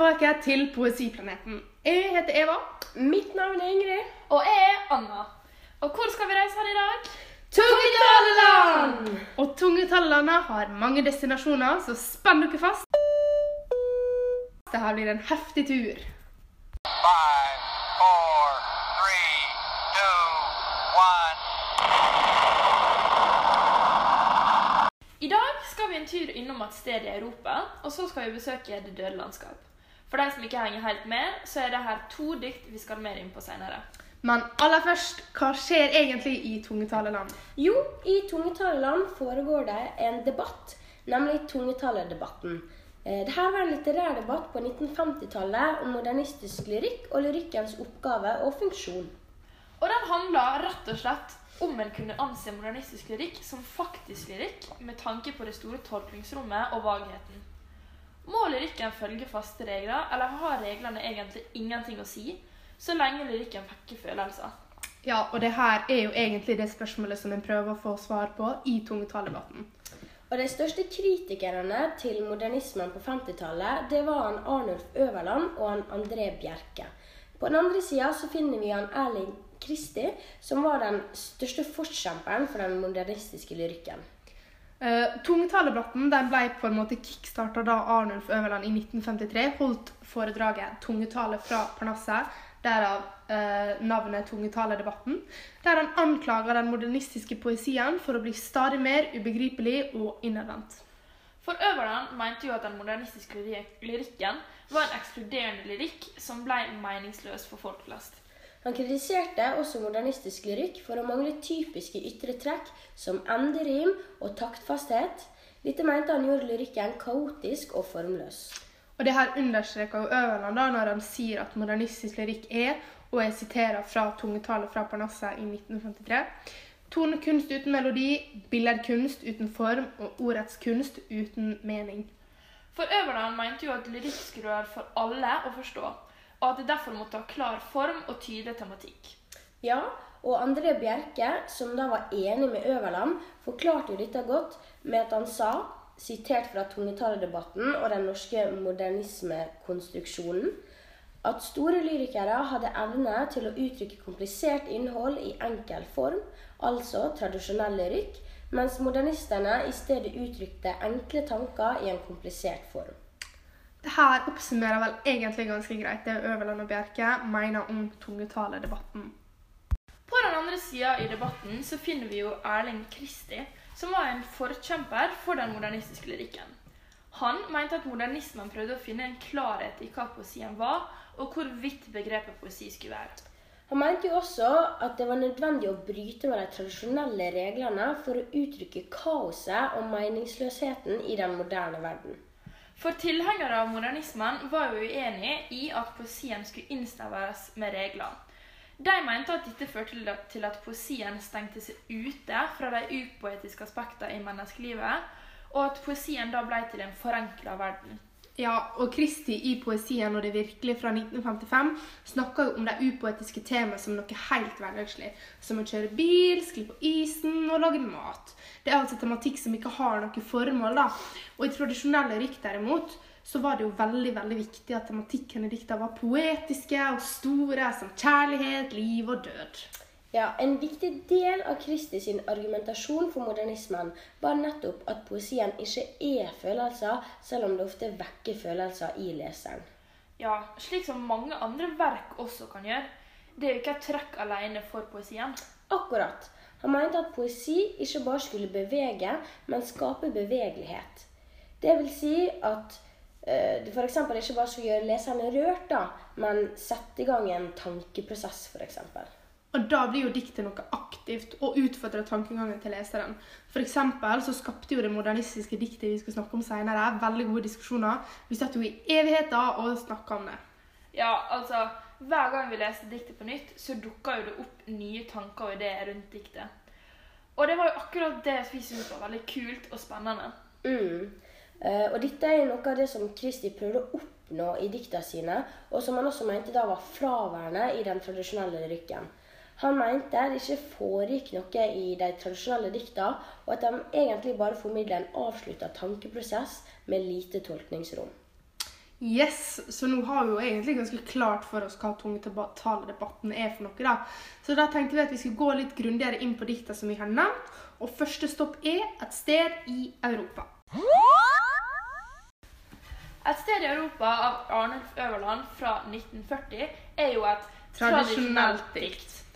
tilbake til Poesiplaneten. Jeg heter Eva. Mitt navn er Ingrid. Og jeg er Anna. Og hvor skal vi reise her i dag? Tungetaleland! Og Tungetalelandet har mange destinasjoner, så spenn dere fast. Dette blir en heftig tur. Five, four, three, two. I dag skal vi en tur innom et sted i Europa, og så skal vi besøke Det døde landskap. For de som ikke henger helt med, så er det her to dikt vi skal mer inn på senere. Men aller først, hva skjer egentlig i Tungetaleland? Jo, i Tungetaleland foregår det en debatt, nemlig Tungetaledebatten. Eh, Dette var en litterær debatt på 1950-tallet om modernistisk lyrikk og lyrikkens oppgave og funksjon. Og den handler rett og slett om en kunne anse modernistisk lyrikk som faktisk lyrikk, med tanke på det store tolkningsrommet og vagheten. Må lyrikken følge faste regler, eller har reglene egentlig ingenting å si, så lenge lyrikken vekker følelser? Ja, og det her er jo egentlig det spørsmålet som en prøver å få svar på i tungetaledebatten. Og De største kritikerne til modernismen på 50-tallet det var han Arnulf Øverland og han André Bjerke. På den andre sida så finner vi han Erling Kristi, som var den største forkjemperen for den modernistiske lyrikken. Uh, Tungetaledebatten den ble på en måte kickstarta da Arnulf Øverland i 1953 holdt foredraget 'Tungetale fra Parnasset', derav uh, navnet Tungetaledebatten, der han anklaga den modernistiske poesien for å bli stadig mer ubegripelig og innadvendt. For Øverland mente jo at den modernistiske lyrikken var en ekskluderende lyrikk som ble meningsløs for folk flest. Han kritiserte også modernistisk lyrikk for å mangle typiske ytre trekk som enderim og taktfasthet. Dette mente han gjorde lyrikken kaotisk og formløs. Og det her understreker jo Øverland da når han sier at modernistisk lyrikk er, og jeg siterer fra Tungetale fra Parnasset i 1953, tonekunst uten melodi, billedkunst uten form og ordets kunst uten mening. For Øverland mente jo at lyrikk skulle være for alle å forstå, og at det derfor måtte ha klar form og tydelig tematikk. Ja, og André Bjerke, som da var enig med Øverland, forklarte jo dette godt med at han sa, sitert fra tungetaledebatten og den norske modernismekonstruksjonen, at store lyrikere hadde evne til å uttrykke komplisert innhold i enkel form, altså tradisjonell lyrikk, mens modernistene i stedet uttrykte enkle tanker i en komplisert form. Det her oppsummerer vel egentlig ganske greit det Øverland og Bjerke mener om tungetaledebatten. På den andre sida i debatten så finner vi jo Erling Kristi, som var en forkjemper for den modernistiske lyrikken. Han mente at modernismen prøvde å finne en klarhet i hva poesien var, og hvor vidt begrepet poesi skulle være. Han mente jo også at det var nødvendig å bryte med de tradisjonelle reglene for å uttrykke kaoset og meningsløsheten i den moderne verden. For tilhengere av modernismen var jo uenig i at poesien skulle innsnevres med regler. De mente at dette førte til at- poesien stengte seg ute fra de upoetiske aspektene i menneskelivet, og at poesien da ble til en forenkla verden. Ja, og Kristi i poesien og det virkelige fra 1955 snakker jo om de upoetiske temaene som noe helt hverdagslig, som å kjøre bil, skli på isen og lage mat. Det er altså tematikk som ikke har noe formål, da. Og i tradisjonelle rykk derimot, så var det jo veldig, veldig viktig at tematikken i dikta var poetiske og store, som kjærlighet, liv og død. Ja, En viktig del av Kristi sin argumentasjon for modernismen var nettopp at poesien ikke er følelser, selv om det ofte vekker følelser i leseren. Ja, slik som mange andre verk også kan gjøre. Det er jo ikke et trekk alene for poesien. Akkurat. Han mente at poesi ikke bare skulle bevege, men skape bevegelighet. Det vil si at øh, det f.eks. ikke bare skulle gjøre leserne rørt, da, men sette i gang en tankeprosess, f.eks. Og da blir jo diktet noe aktivt og utfordrer tankegangen til leseren. For så skapte jo det modernistiske diktet vi skal snakke om senere, veldig gode diskusjoner. Vi satt jo i evigheter og snakka om det. Ja, altså, Hver gang vi leste diktet på nytt, så dukka jo det opp nye tanker og ideer rundt diktet. Og det var jo akkurat det vi syntes var veldig kult og spennende. Mm. Uh, og dette er jo noe av det som Kristi prøvde å oppnå i dikta sine, og som han også mente da var fraværende i den tradisjonelle lyrikken. Han mente det ikke foregikk noe i de tradisjonelle dikta, og at de egentlig bare formidler en avslutta tankeprosess med lite tolkningsrom. Yes, så nå har vi jo egentlig ganske klart for oss hva tungetaledebatten er for noe. da. Så da tenkte vi at vi skulle gå litt grundigere inn på dikta som vi har nevnt. Og første stopp er et sted i Europa. Et sted i Europa av Arnulf Øverland fra 1940 er jo et Tradisjonelt dikt.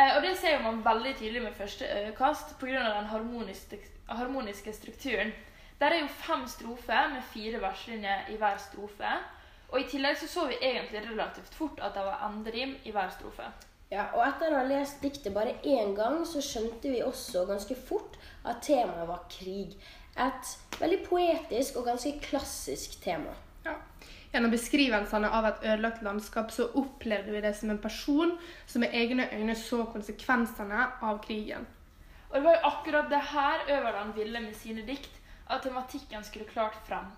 Eh, og det ser man veldig tydelig med første øyekast pga. den harmoniske, harmoniske strukturen. Der er jo fem strofer med fire verslinjer i hver strofe. Og i tillegg så, så vi egentlig relativt fort at det var enderim i hver strofe. Ja, og etter å ha lest diktet bare én gang, så skjønte vi også ganske fort at temaet var krig. Et veldig poetisk og ganske klassisk tema. Gjennom beskrivelsene av et ødelagt landskap så opplevde vi det som en person som med egne øyne så konsekvensene av krigen. Og det var jo akkurat det her Øverland ville med sine dikt, at tematikken skulle klart frem.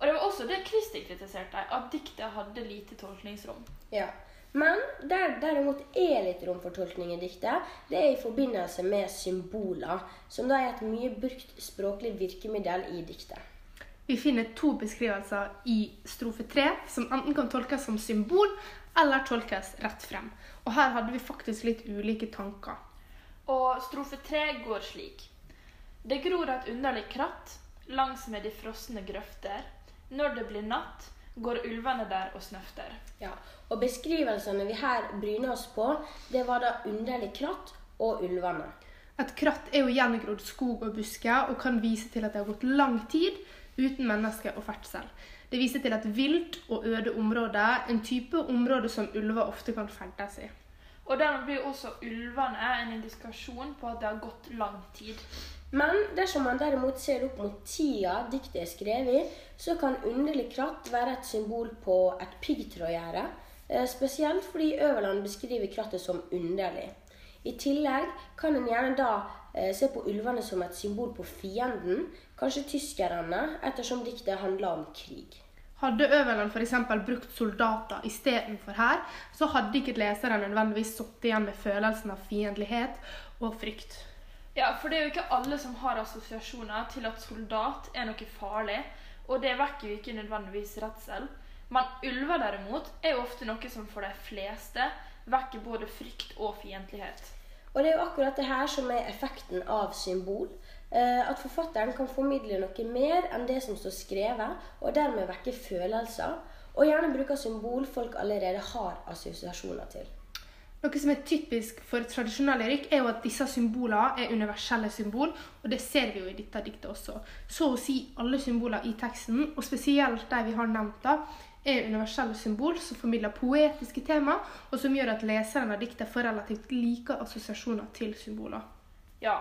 Og det var også det Kristi kritiserte, at diktet hadde lite tolkningsrom. Ja. Men der derimot er litt rom for tolkning i diktet, det er i forbindelse med symboler, som da er et mye brukt språklig virkemiddel i diktet. Vi finner to beskrivelser i strofe tre som enten kan tolkes som symbol eller tolkes rett frem. Og her hadde vi faktisk litt ulike tanker. Og strofe tre går slik. Det gror et underlig kratt langs med de frosne grøfter. Når det blir natt, går ulvene der og snøfter. Ja. Og beskrivelsene vi her bryner oss på, det var da underlig kratt og ulvene. Et kratt er jo gjengrodd skog og busker og kan vise til at det har gått lang tid uten mennesker og ferdsel. Det viser til et vilt og øde område, en type område som ulver ofte kan ferdes i. Og dermed blir også ulvene en indikasjon på at det har gått lang tid. Men dersom man derimot ser opp mot tida diktet er skrevet i, så kan underlig kratt være et symbol på et piggtrådgjerde. eh, Spesielt fordi Øverland beskriver krattet som underlig. I tillegg kan en gjerne da se på ulvene som et symbol på fienden, kanskje tyskerne, ettersom diktet handler om krig. Hadde Øverland f.eks. brukt soldater istedenfor her, så hadde ikke leseren nødvendigvis sittet igjen med følelsen av fiendtlighet og frykt. Ja, for det er jo ikke alle som har assosiasjoner til at soldat er noe farlig, og det vekker jo ikke nødvendigvis redsel. Men ulver derimot er jo ofte noe som for de fleste vekker både frykt og fiendtlighet. Og det er jo akkurat det her som er effekten av symbol. Eh, at forfatteren kan formidle noe mer enn det som står skrevet, og dermed vekke følelser. Og gjerne bruker symbol folk allerede har assosiasjoner til. Noe som er typisk for tradisjonell lyrikk, er jo at disse symbolene er universelle symbol, og det ser vi jo i dette diktet også. Så å si alle symboler i teksten, og spesielt de vi har nevnt, da, er universelle symbol som formidler poetiske tema, og som gjør at leseren av diktet får relativt like assosiasjoner til symboler. Ja,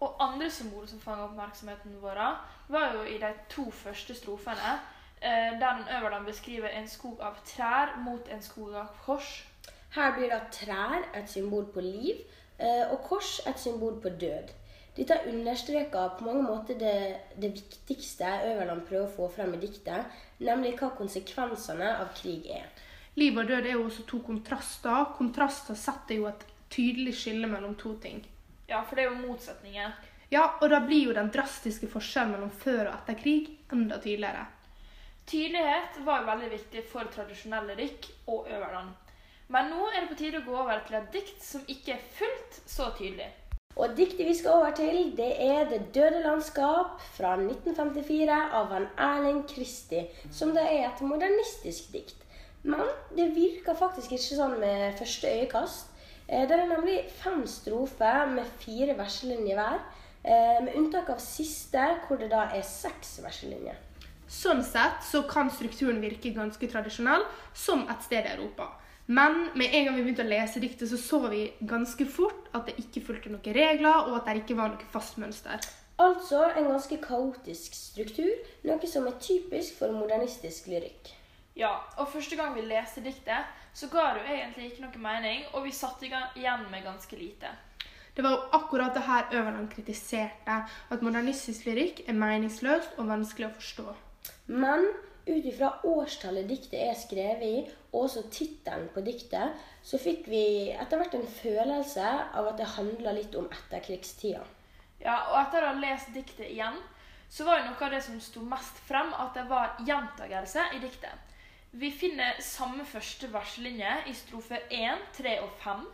og andre symbol som fanger oppmerksomheten vår, var jo i de to første strofene, eh, der den Øverland beskriver en skog av trær mot en skog av kors. Her blir da trær et symbol på liv, eh, og kors et symbol på død. Dette understreker på mange måter det, det viktigste Øverland prøver å få frem i diktet, nemlig hva konsekvensene av krig er. Liv og død er jo også to kontraster. Kontraster setter jo et tydelig skille mellom to ting. Ja, for det er jo motsetninger. Ja, og da blir jo den drastiske forskjellen mellom før og etter krig enda tydeligere. Tydelighet var jo veldig viktig for tradisjonelle rykk og Øverland. Men nå er det på tide å gå over til et dikt som ikke er fullt så tydelig. Og diktet vi skal over til, det er 'Det døde landskap' fra 1954 av han Erling Kristi, som da er et modernistisk dikt. Men det virker faktisk ikke sånn med første øyekast. Eh, Det er nemlig fem strofer med fire verselinjer hver, eh, med unntak av siste, hvor det da er seks verselinjer. Sånn sett så kan strukturen virke ganske tradisjonell, som et sted i Europa. Men med en gang vi begynte å lese diktet, så så vi ganske fort at det ikke fulgte noen regler, og at det ikke var noe fast mønster. Altså en ganske kaotisk struktur, noe som er typisk for modernistisk lyrikk. Ja, og første gang vi leste diktet, så ga det jo egentlig ikke noe mening, og vi satt igjen med ganske lite. Det var jo akkurat det her Øverland kritiserte, at modernistisk lyrikk er meningsløst og vanskelig å forstå. Men ut ifra årstallet diktet er skrevet i, og også tittelen på diktet, så fikk vi etter hvert en følelse av at det handla litt om etterkrigstida. Ja, og etter å ha lest diktet igjen, så var jo noe av det som sto mest frem, at det var gjentagelse i diktet. Vi finner samme første verslinje i strofe 1, 3 og 5,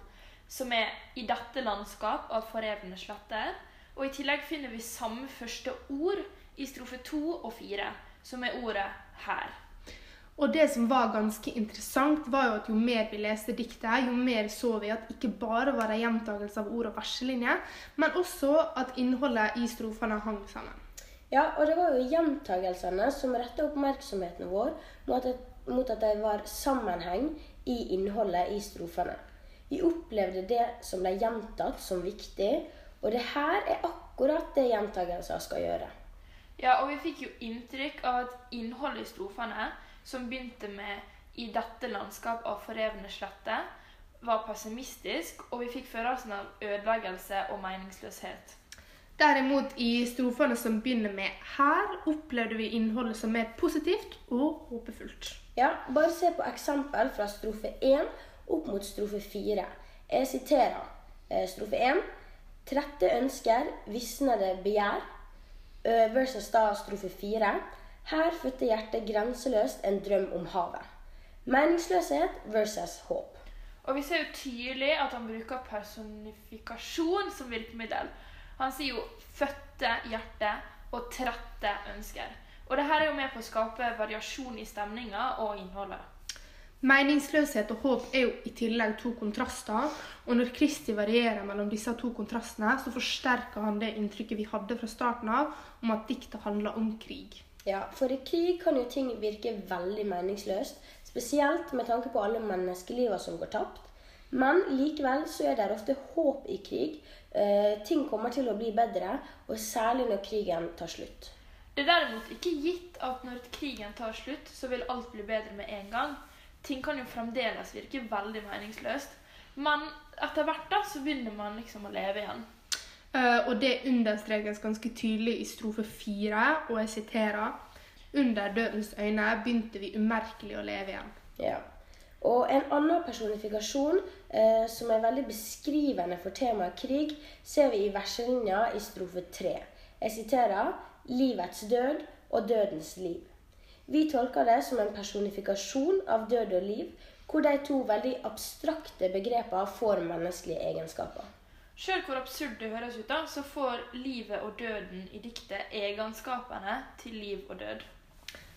som er 'I dette landskap av «forevende sletter'. Og i tillegg finner vi samme første ord i strofe 2 og 4, som er ordet 'her'. Og det som var ganske interessant, var jo at jo mer vi leste diktet, jo mer så vi at ikke bare var det gjentakelse av ord og verselinjer, men også at innholdet i strofene hang sammen. Ja, og det var jo gjentagelsene som retta oppmerksomheten vår mot at, mot at det var sammenheng i innholdet i strofene. Vi opplevde det som ble gjentatt, som viktig, og det her er akkurat det gjentagelser skal gjøre. Ja, og vi fikk jo inntrykk av at innholdet i strofene, som begynte med 'I dette landskap av forrevne sletter', var pessimistisk, og vi fikk følelsen av ødeleggelse og meningsløshet. Derimot i strofene som begynner med 'her', opplevde vi innholdet som mer positivt og håpefullt. Ja, bare se på eksempel fra strofe 1 opp mot strofe 4. Jeg siterer eh, strofe 1. Trette ønsker, visnede begjær. Eh, versus da strofe 4. Her fødte hjertet grenseløst en drøm om havet. Meningsløshet versus håp. Og vi ser jo tydelig at han bruker personifikasjon som virkemiddel. Han sier jo 'fødte hjerte' og 'trette ønsker'. Og det her er jo med på å skape variasjon i stemninga og innholdet. Meningsløshet og håp er jo i tillegg to kontraster, og når Kristi varierer mellom disse to kontrastene, så forsterker han det inntrykket vi hadde fra starten av om at diktet handler om krig. Ja, for i krig kan jo ting virke veldig meningsløst, spesielt med tanke på alle menneskeliver som går tapt. Men likevel så er det ofte håp i krig. Eh, ting kommer til å bli bedre, og særlig når krigen tar slutt. Det er derimot ikke gitt at når krigen tar slutt, så vil alt bli bedre med en gang. Ting kan jo fremdeles virke veldig meningsløst. Men etter hvert da, så begynner man liksom å leve igjen. Uh, og det understrekes ganske tydelig i strofe fire, og jeg siterer Under dødens øyne begynte vi umerkelig å leve igjen. Ja. Og en annen personifikasjon uh, som er veldig beskrivende for temaet krig, ser vi i verselinja i strofe tre. Jeg siterer livets død og dødens liv. Vi tolker det som en personifikasjon av død og liv, hvor de to veldig abstrakte begrepene får menneskelige egenskaper. Sjøl hvor absurd det høres ut, da, så får livet og døden i diktet egenskapene til liv og død.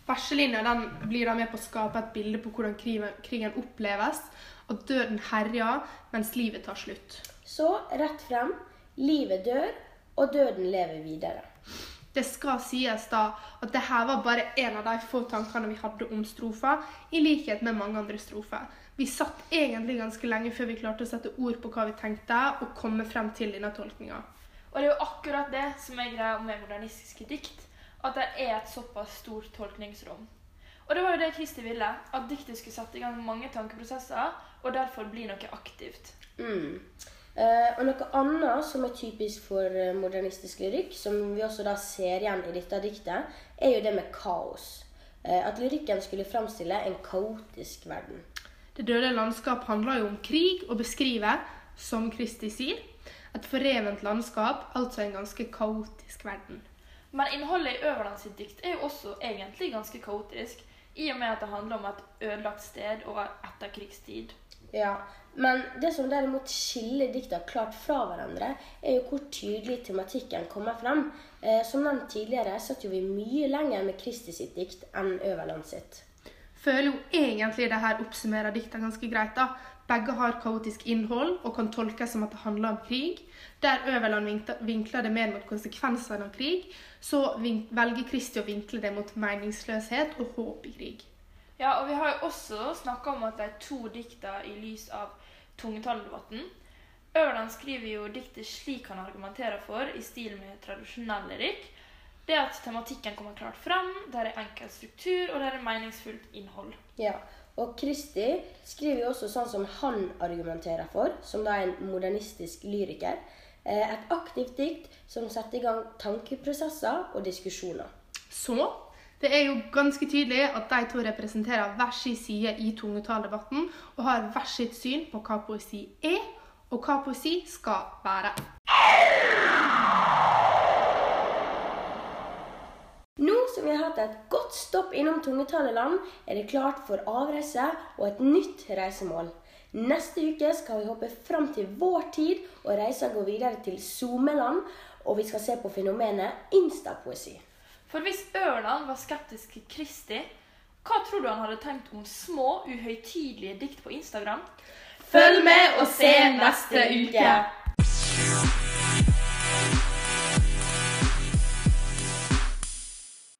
Verselinja blir da med på å skape et bilde på hvordan krigen, krigen oppleves, at døden herjer mens livet tar slutt. Så rett frem livet dør, og døden lever videre. Det skal sies da at dette var bare en av de få tankene vi hadde om strofa, i likhet med mange andre strofer. Vi satt egentlig ganske lenge før vi klarte å sette ord på hva vi tenkte, og komme frem til denne tolkninga. Og det er jo akkurat det som er greia med modernistiske dikt, at det er et såpass stort tolkningsrom. Og det var jo det Kristi ville, at diktet skulle sette i gang mange tankeprosesser, og derfor bli noe aktivt. Mm. Eh, og noe annet som er typisk for eh, modernistisk lyrikk, som vi også da ser igjen i dette diktet, er jo det med kaos. Eh, at lyrikken skulle framstille en kaotisk verden. Det døde landskap handler jo om krig og beskriver, som Kristi sier, et forrevent landskap, altså en ganske kaotisk verden. Men innholdet i Øverland sitt dikt er jo også egentlig ganske kaotisk, i og med at det handler om et ødelagt sted og etterkrigstid. Ja, Men det som derimot skiller dikta klart fra hverandre, er jo hvor tydelig tematikken kommer frem. Eh, som nevnt tidligere satt jo vi mye lenger med Kristi sitt dikt enn Øverland sitt. Føler jo egentlig det her oppsummerer dikta ganske greit. da. Begge har kaotisk innhold og kan tolkes som at det handler om krig. Der Øverland vinkler- det mer mot konsekvensene av krig, så velger Kristi å vinkle det mot meningsløshet og håp i krig. Ja, og vi har jo også snakka om at det er to dikta i lys av tungetalldebatten. Ørland skriver jo diktet slik han argumenterer for, i stil med tradisjonell lyrikk. Det at tematikken kommer klart fram, der er enkel struktur, og der er meningsfullt innhold. Ja, Og Kristi skriver jo også sånn som han argumenterer for, som da er en modernistisk lyriker. Eh, Et aktivt dikt som setter i gang tankeprosesser og diskusjoner. Så det er jo ganske tydelig at de to representerer hver sin side i tungetalldebatten og har hver sitt syn på hva poesi er, og hva poesi skal være. Nå som vi har hatt et godt stopp innom tungetaleland er det klart for avreise og et nytt reisemål. Neste uke skal vi hoppe fram til vår tid, og reisa går videre til Someland. Og vi skal se på fenomenet instapoesi. For hvis Ørland var skeptisk til Kristi, hva tror du han hadde tenkt om små, uhøytidelige dikt på Instagram? Følg med og se neste uke!